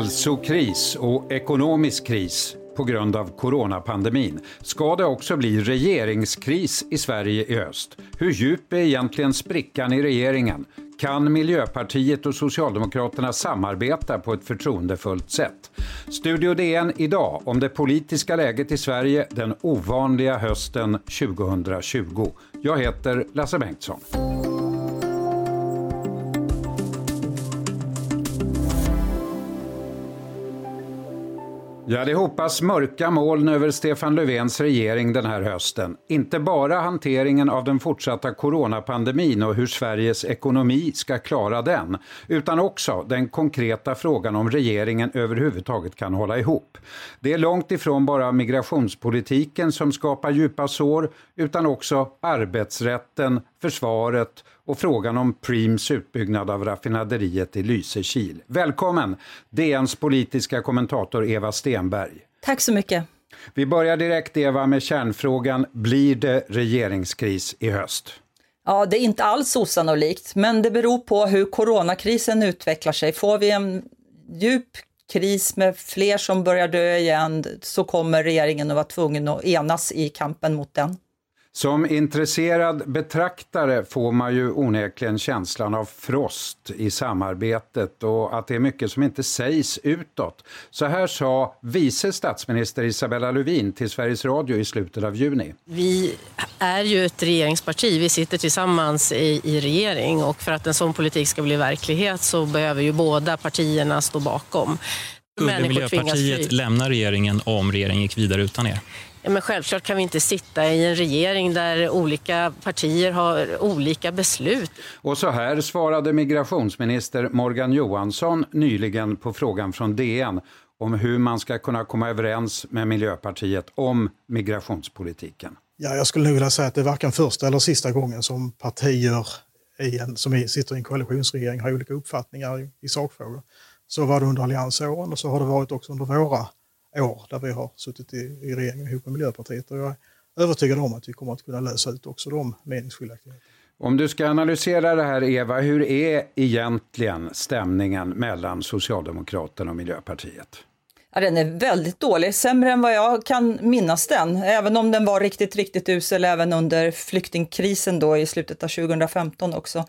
Hälsokris och ekonomisk kris på grund av coronapandemin. Ska det också bli regeringskris i Sverige i höst? Hur djup är egentligen sprickan i regeringen? Kan Miljöpartiet och Socialdemokraterna samarbeta på ett förtroendefullt sätt? Studio DN idag om det politiska läget i Sverige den ovanliga hösten 2020. Jag heter Lasse Bengtsson. Ja, det hoppas mörka moln över Stefan Löfvens regering den här hösten. Inte bara hanteringen av den fortsatta coronapandemin och hur Sveriges ekonomi ska klara den, utan också den konkreta frågan om regeringen överhuvudtaget kan hålla ihop. Det är långt ifrån bara migrationspolitiken som skapar djupa sår, utan också arbetsrätten, försvaret och frågan om Preems utbyggnad av raffinaderiet i Lysekil. Välkommen DNs politiska kommentator Eva Stenberg. Tack så mycket. Vi börjar direkt Eva med kärnfrågan. Blir det regeringskris i höst? Ja, det är inte alls osannolikt, men det beror på hur coronakrisen utvecklar sig. Får vi en djup kris med fler som börjar dö igen så kommer regeringen att vara tvungen att enas i kampen mot den. Som intresserad betraktare får man ju onekligen känslan av frost i samarbetet och att det är mycket som inte sägs utåt. Så här sa vice statsminister Isabella Lövin till Sveriges Radio i slutet av juni. Vi är ju ett regeringsparti, vi sitter tillsammans i, i regering och för att en sån politik ska bli verklighet så behöver ju båda partierna stå bakom. Skulle Miljöpartiet lämna regeringen om regeringen gick vidare utan er? Ja, men självklart kan vi inte sitta i en regering där olika partier har olika beslut. Och så här svarade migrationsminister Morgan Johansson nyligen på frågan från DN om hur man ska kunna komma överens med Miljöpartiet om migrationspolitiken. Ja, jag skulle nog vilja säga att det är varken första eller sista gången som partier i en, som sitter i en koalitionsregering har olika uppfattningar i, i sakfrågor. Så var det under alliansåren och så har det varit också under våra år där vi har suttit i, i regeringen ihop med Miljöpartiet. Och jag är övertygad om att vi kommer att kunna lösa ut också de meningsskiljaktigheterna. Om du ska analysera det här Eva, hur är egentligen stämningen mellan Socialdemokraterna och Miljöpartiet? Ja, den är väldigt dålig, sämre än vad jag kan minnas den. Även om den var riktigt, riktigt usel även under flyktingkrisen då i slutet av 2015 också.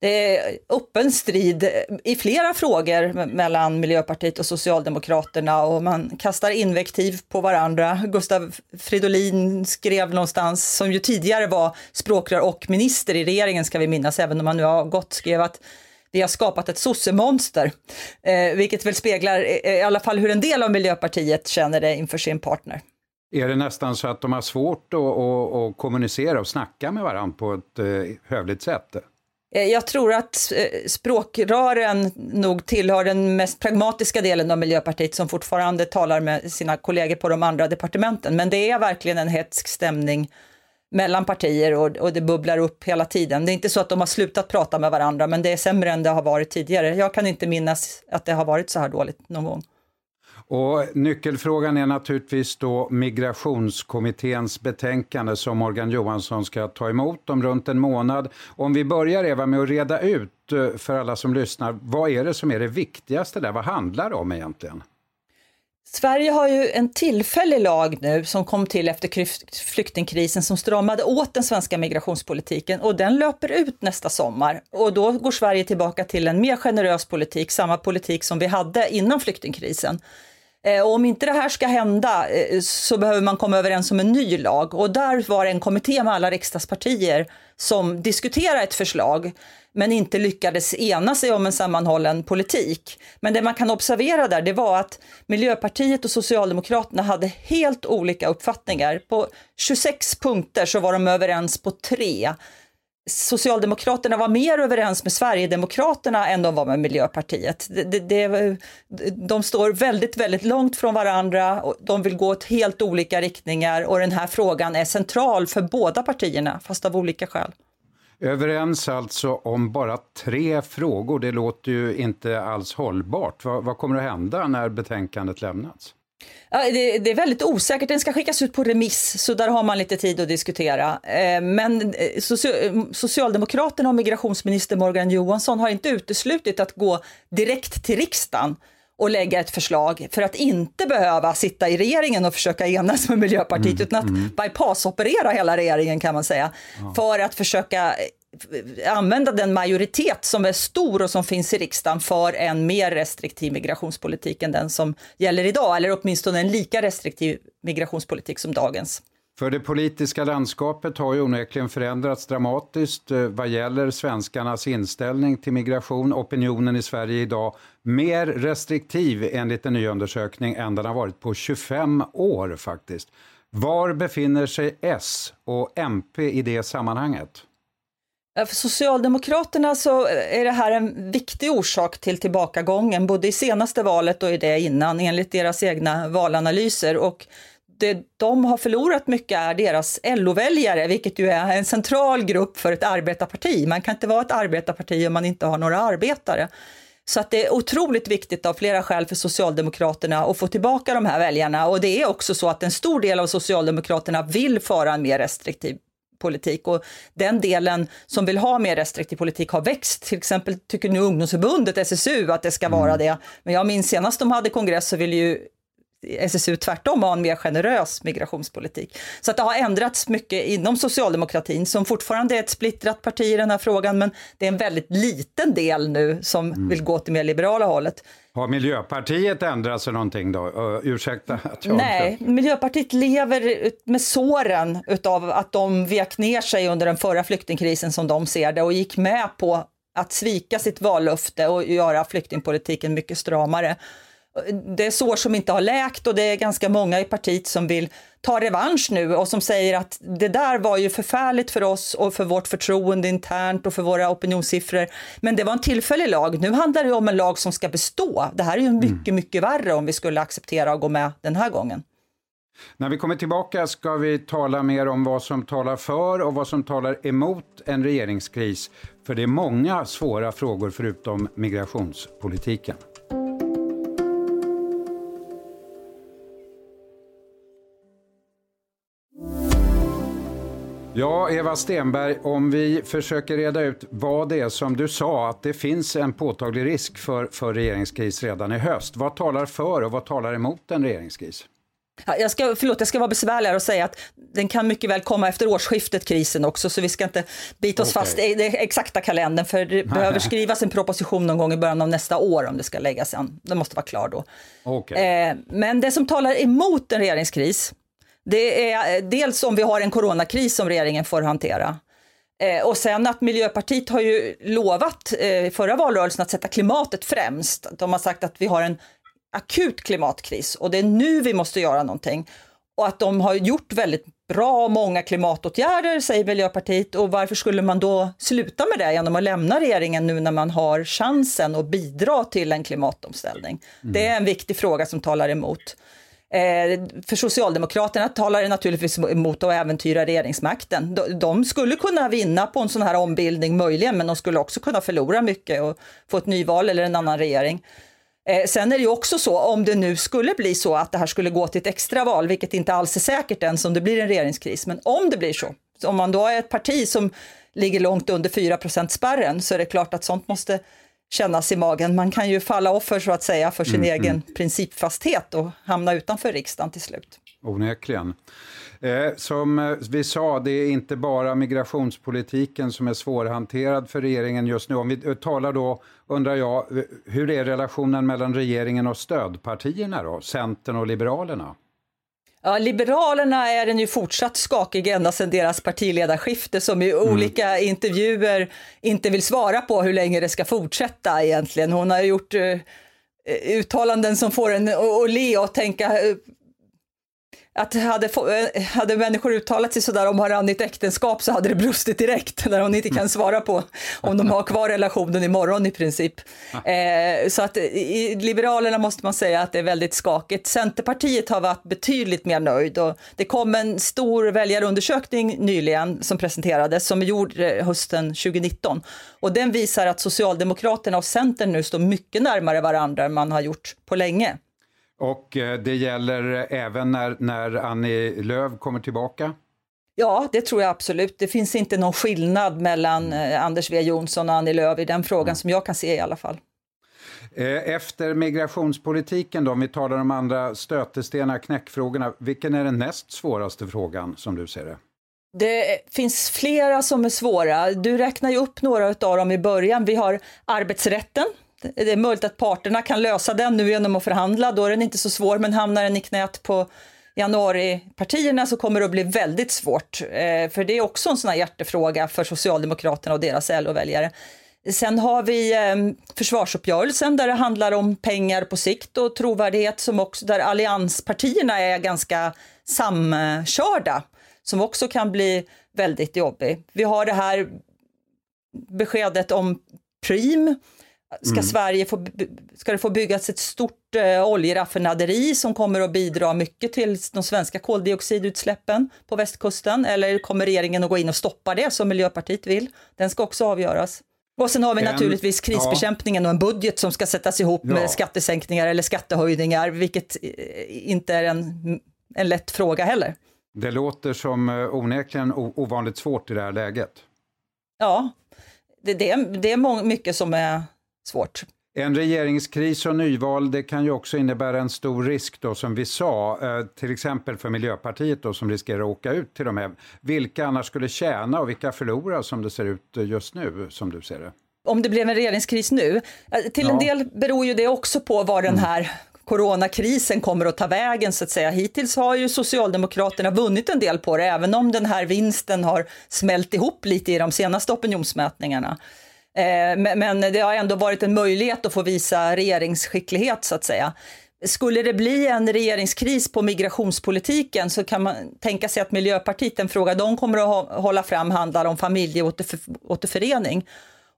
Det är öppen strid i flera frågor mellan Miljöpartiet och Socialdemokraterna och man kastar invektiv på varandra. Gustav Fridolin skrev någonstans, som ju tidigare var språkrör och minister i regeringen ska vi minnas, även om han nu har gått, skrev att vi har skapat ett sossemonster, eh, vilket väl speglar i alla fall hur en del av Miljöpartiet känner det inför sin partner. Är det nästan så att de har svårt att, att, att kommunicera och snacka med varandra på ett eh, hövligt sätt? Eh, jag tror att eh, språkrören nog tillhör den mest pragmatiska delen av Miljöpartiet som fortfarande talar med sina kollegor på de andra departementen. Men det är verkligen en hetsk stämning mellan partier och, och, det bubblar upp hela tiden. Det är inte så att de har slutat prata med varandra, men det är sämre än det har varit tidigare. Jag kan inte minnas att det har varit så här dåligt någon gång. Och nyckelfrågan är naturligtvis då migrationskommitténs betänkande som Morgan Johansson ska ta emot om runt en månad. Om vi börjar Eva med att reda ut eh, för alla som lyssnar, vad är det som är det viktigaste där? Vad handlar det om egentligen? Sverige har ju en tillfällig lag nu som kom till efter flyktingkrisen som stramade åt den svenska migrationspolitiken och den löper ut nästa sommar. Och då går Sverige tillbaka till en mer generös politik, samma politik som vi hade innan flyktingkrisen. Eh, och om inte det här ska hända eh, så behöver man komma överens om en ny lag och där var det en kommitté med alla riksdagspartier som diskuterade ett förslag men inte lyckades ena sig om en sammanhållen politik. Men det man kan observera där det var att Miljöpartiet och Socialdemokraterna hade helt olika uppfattningar. På 26 punkter så var de överens på tre. Socialdemokraterna var mer överens med Sverigedemokraterna än de var med Miljöpartiet. Det, det, de står väldigt, väldigt långt från varandra och de vill gå åt helt olika riktningar och den här frågan är central för båda partierna, fast av olika skäl. Överens alltså om bara tre frågor, det låter ju inte alls hållbart. Vad, vad kommer att hända när betänkandet lämnats? Det, det, är väldigt osäkert. Den ska skickas ut på remiss, så där har man lite tid att diskutera. Eh, men eh, Socialdemokraterna och migrationsminister Morgan Johansson har inte uteslutit att gå direkt till riksdagen och lägga ett förslag för att inte behöva sitta i regeringen och försöka enas med Miljöpartiet mm, utan att mm. bypass-operera hela regeringen kan man säga. Ja. För att försöka använda den majoritet som är stor och som finns i riksdagen för en mer restriktiv migrationspolitik än den som gäller idag, eller åtminstone en lika restriktiv migrationspolitik som dagens. För det politiska landskapet har ju onekligen förändrats dramatiskt eh, vad gäller svenskarnas inställning till migration. Opinionen i Sverige idag mer restriktiv enligt en ny undersökning än den har varit på 25 år faktiskt. Var befinner sig S och MP i det sammanhanget? Eh, för Socialdemokraterna så är det här en viktig orsak till tillbakagången, både i senaste valet och i det innan, enligt deras egna valanalyser. Och det de har förlorat mycket är deras LO-väljare, vilket ju är en central grupp för ett arbetarparti. Man kan inte vara ett arbetarparti om man inte har några arbetare. Så att det är otroligt viktigt av flera skäl för Socialdemokraterna att få tillbaka de här väljarna och det är också så att en stor del av Socialdemokraterna vill föra en mer restriktiv politik och den delen som vill ha mer restriktiv politik har växt. Till exempel tycker nu ungdomsförbundet SSU att det ska vara mm. det. Men jag minns senast de hade kongress så ville ju SSU tvärtom ha en mer generös migrationspolitik. Så att det har ändrats mycket inom socialdemokratin som fortfarande är ett splittrat parti i den här frågan men det är en väldigt liten del nu som mm. vill gå till mer liberala hållet. Har Miljöpartiet ändrat sig någonting då? Uh, ursäkta att jag Nej, inte... Miljöpartiet lever med såren utav att de vek ner sig under den förra flyktingkrisen som de ser det och gick med på att svika sitt vallöfte och göra flyktingpolitiken mycket stramare det är sår som inte har läkt och det är ganska många i partiet som vill ta revansch nu och som säger att det där var ju förfärligt för oss och för vårt förtroende internt och för våra opinionssiffror. Men det var en tillfällig lag. Nu handlar det om en lag som ska bestå. Det här är ju mm. mycket, mycket värre om vi skulle acceptera och gå med den här gången. När vi kommer tillbaka ska vi tala mer om vad som talar för och vad som talar emot en regeringskris. För det är många svåra frågor förutom migrationspolitiken. Ja, Eva Stenberg, om vi försöker reda ut vad det är som du sa, att det finns en påtaglig risk för, för regeringskris redan i höst. Vad talar för och vad talar emot en regeringskris? Jag ska, förlåt, jag ska vara besvärligare och säga att den kan mycket väl komma efter årsskiftet, krisen också, så vi ska inte bita oss okay. fast i den exakta kalendern, för det behöver skrivas en proposition någon gång i början av nästa år om det ska läggas an. Den måste vara klar då. Okay. Eh, men det som talar emot en regeringskris, det är eh, dels om vi har en coronakris som regeringen får hantera. Eh, och sen att Miljöpartiet har ju lovat i eh, förra valrörelsen att sätta klimatet främst. De har sagt att vi har en akut klimatkris och det är nu vi måste göra någonting. Och att de har gjort väldigt bra många klimatåtgärder, säger Miljöpartiet. Och varför skulle man då sluta med det genom att lämna regeringen nu när man har chansen att bidra till en klimatomställning? Mm. Det är en viktig fråga som talar emot. Eh, för Socialdemokraterna talar det naturligtvis emot att äventyra regeringsmakten. De, de, skulle kunna vinna på en sån här ombildning möjligen, men de skulle också kunna förlora mycket och få ett nyval eller en annan regering. Eh, sen är det ju också så, om det nu skulle bli så att det här skulle gå till ett extraval, vilket inte alls är säkert ens om det blir en regeringskris, men om det blir så, om man då är ett parti som ligger långt under 4 spärren så är det klart att sånt måste kännas i magen. Man kan ju falla offer så att säga för sin mm, egen mm. principfasthet och hamna utanför riksdagen till slut. Onekligen. Eh, som eh, vi sa, det är inte bara migrationspolitiken som är svårhanterad för regeringen just nu. Om vi eh, talar då, undrar jag, eh, hur är relationen mellan regeringen och stödpartierna då, Centern och Liberalerna? Ja, Liberalerna är den ju fortsatt skakig ända sedan deras partiledarskifte som i mm. olika intervjuer inte vill svara på hur länge det ska fortsätta egentligen. Hon har gjort uh, uttalanden som får en att le och tänka att hade, eh, hade människor uttalat sig sådär om varannat äktenskap så hade det brustit direkt när hon inte kan svara på om de har kvar relationen imorgon i princip. Eh, så att i Liberalerna måste man säga att det är väldigt skakigt. Centerpartiet har varit betydligt mer nöjd och det kom en stor väljarundersökning nyligen som presenterades som är gjord hösten 2019 och den visar att Socialdemokraterna och Centern nu står mycket närmare varandra än man har gjort på länge. Och eh, det gäller även när, när Annie Lööf kommer tillbaka? Ja, det tror jag absolut. Det finns inte någon skillnad mellan eh, Anders W Jonsson och Annie Lööf i den frågan mm. som jag kan se i alla fall. Eh, efter migrationspolitiken då, om vi talar om andra stötestenar, knäckfrågorna, vilken är den näst svåraste frågan som du ser det? Det finns flera som är svåra. Du räknar ju upp några av dem i början. Vi har arbetsrätten. Det är möjligt att parterna kan lösa den nu genom att förhandla, då är den inte så svår, men hamnar den i knät på januaripartierna så kommer det att bli väldigt svårt. Eh, för det är också en sån här hjärtefråga för Socialdemokraterna och deras LO-väljare. Sen har vi eh, försvarsuppgörelsen där det handlar om pengar på sikt och trovärdighet som också där allianspartierna är ganska samkörda som också kan bli väldigt jobbig. Vi har det här beskedet om Prim. Ska mm. Sverige få, ska det få byggas ett stort eh, oljeraffinaderi som kommer att bidra mycket till de svenska koldioxidutsläppen på västkusten? Eller kommer regeringen att gå in och stoppa det som Miljöpartiet vill? Den ska också avgöras. Och sen har vi en, naturligtvis krisbekämpningen ja. och en budget som ska sättas ihop ja. med skattesänkningar eller skattehöjningar, vilket eh, inte är en, en lätt fråga heller. Det låter som eh, onekligen ovanligt svårt i det här läget. Ja, det, det, det är mycket som är svårt. En regeringskris och nyval det kan ju också innebära en stor risk då som vi sa, eh, till exempel för Miljöpartiet då som riskerar att åka ut till de här. Vilka annars skulle tjäna och vilka förlorar som det ser ut just nu som du ser det? Om det blev en regeringskris nu, eh, till ja. en del beror ju det också på var den mm. här coronakrisen kommer att ta vägen så att säga. Hittills har ju Socialdemokraterna vunnit en del på det, även om den här vinsten har smält ihop lite i de senaste opinionsmätningarna. Eh, men det har ändå varit en möjlighet att få visa regeringsskicklighet så att säga. Skulle det bli en regeringskris på migrationspolitiken så kan man tänka sig att Miljöpartiet, en fråga de kommer att hålla fram handlar om familjeåterförening.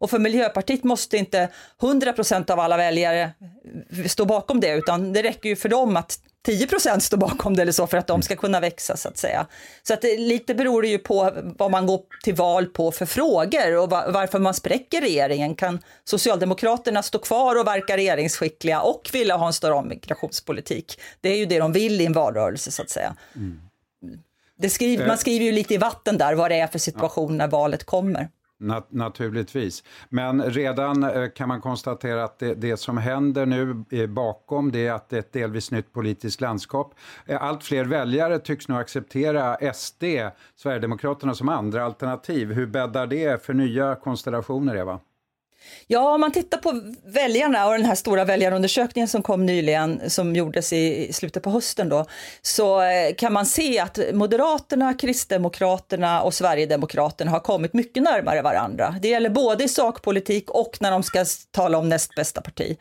Och för Miljöpartiet måste inte 100% av alla väljare stå bakom det, utan det räcker ju för dem att 10% står bakom det eller så för att de ska kunna växa så att säga. Så att det, lite beror det ju på vad man går till val på för frågor och var, varför man spräcker regeringen. Kan Socialdemokraterna stå kvar och verka regeringsskickliga och vilja ha en större migrationspolitik? Det är ju det de vill i en valrörelse så att säga. Mm. Skriver, man skriver ju lite i vatten där vad det är för situation när valet kommer. Nat naturligtvis. Men redan eh, kan man konstatera att det, det, som händer nu eh, bakom det är att det är ett delvis nytt politiskt landskap. Eh, allt fler väljare tycks nu acceptera SD, Sverigedemokraterna, som andra alternativ. Hur bäddar det för nya konstellationer, Eva? Ja, om man tittar på väljarna och den här stora väljarundersökningen som kom nyligen, som gjordes i slutet på hösten då, så eh, kan man se att Moderaterna, Kristdemokraterna och Sverigedemokraterna har kommit mycket närmare varandra. Det gäller både i sakpolitik och när de ska tala om näst bästa parti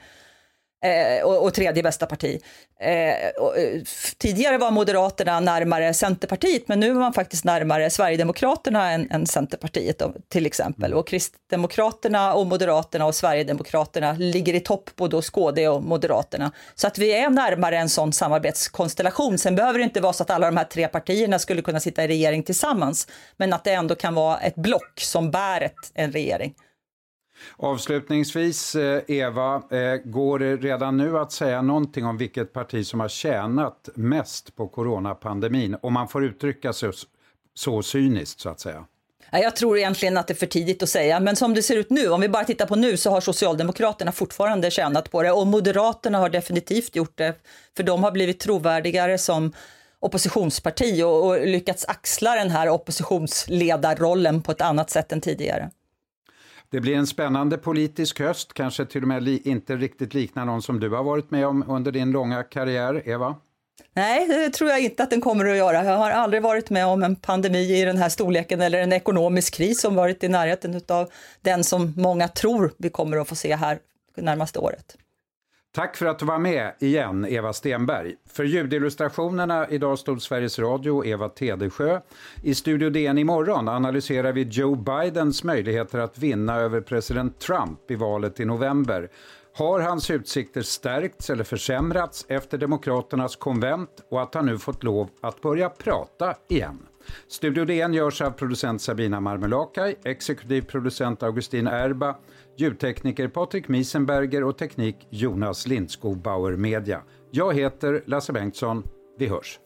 eh, och, och, tredje bästa parti. Eh, och, eh, tidigare var Moderaterna närmare Centerpartiet men nu är man faktiskt närmare Sverigedemokraterna än, än Centerpartiet då, till exempel. Och Kristdemokraterna och Moderaterna och Sverigedemokraterna ligger i topp både hos KD och Moderaterna. Så att vi är närmare en sån samarbetskonstellation. Sen behöver det inte vara så att alla de här tre partierna skulle kunna sitta i regering tillsammans, men att det ändå kan vara ett block som bär ett, en regering. Avslutningsvis, eh, Eva, eh, går det redan nu att säga någonting om vilket parti som har tjänat mest på coronapandemin, om man får uttrycka sig så cyniskt så att säga? Jag tror egentligen att det är för tidigt att säga, men som det ser ut nu, om vi bara tittar på nu, så har Socialdemokraterna fortfarande tjänat på det och Moderaterna har definitivt gjort det, för de har blivit trovärdigare som oppositionsparti och, och lyckats axla den här oppositionsledarrollen på ett annat sätt än tidigare. Det blir en spännande politisk höst, kanske till och med inte riktigt liknar någon som du har varit med om under din långa karriär, Eva? Nej, det tror jag inte att den kommer att göra. Jag har aldrig varit med om en pandemi i den här storleken eller en ekonomisk kris som varit i närheten av den som många tror vi kommer att få se här närmaste året. Tack för att du var med igen, Eva Stenberg. För ljudillustrationerna idag stod Sveriges Radio och Eva Tedesjö. I Studio DN imorgon analyserar vi Joe Bidens möjligheter att vinna över president Trump i valet i november. Har hans utsikter stärkts eller försämrats efter Demokraternas konvent och att han nu fått lov att börja prata igen? Studio DN görs av producent Sabina Marmelakai, exekutiv producent Augustin Erba, ljudtekniker Patrik Miesenberger och teknik Jonas Lindskog Bauer Media. Jag heter Lasse Bengtsson. Vi hörs!